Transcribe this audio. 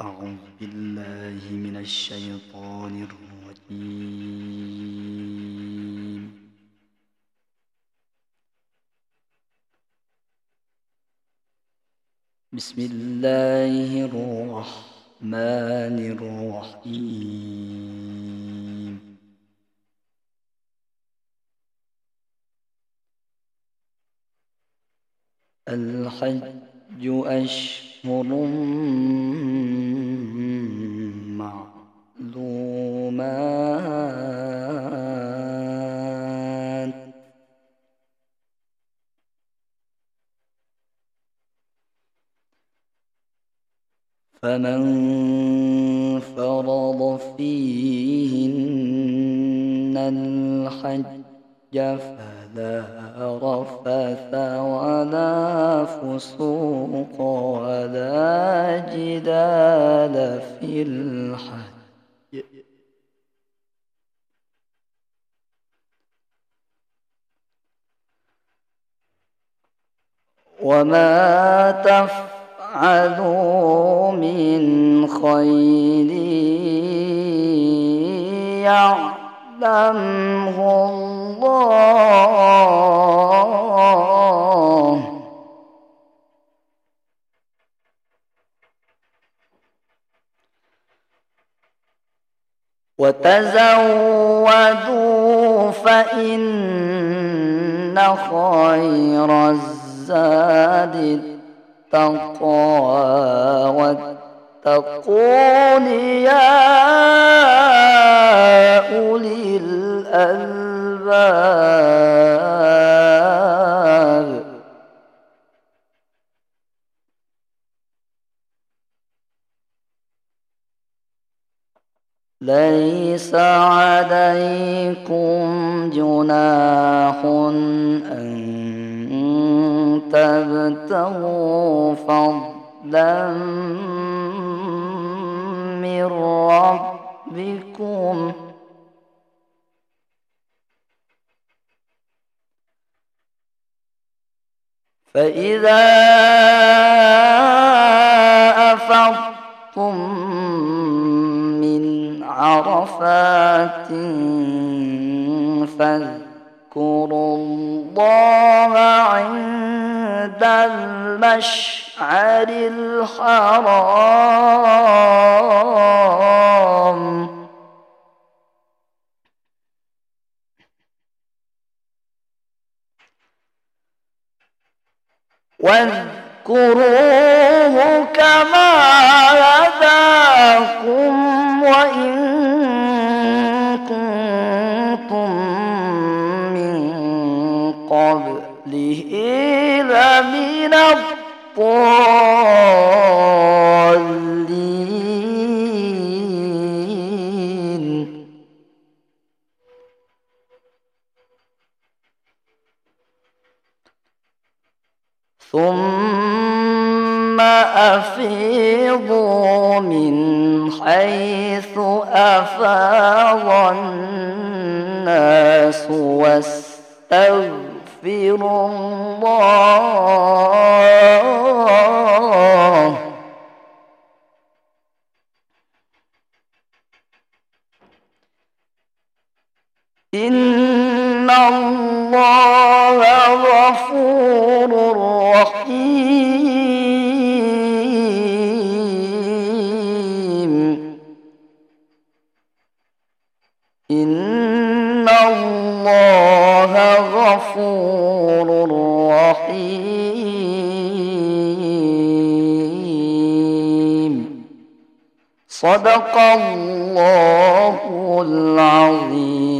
أعوذ بالله من الشيطان الرجيم. بسم الله الرحمن الرحيم. الحج أشهر معلومات فمن فرض فيهن الحج فلا رفث ولا فسوق ولا جدال في الحج. وما تفعلوا من خير يعلمه الله. وتزودوا فإن خير الزاد التقوى واتقون يا أولي الألباب. ليس عليكم جناح أن تبتغوا فضلا من ربكم. فإذا أفضتم من عرفات فاذكروا الله عند المشعر الحرام. واذكروه كما هداكم وإن لمن الضالين. ثم أفيضوا من حيث أفاض الناس واستغفروا الله. إن الله غفور رحيم. إن الله غفور صدق الله العظيم.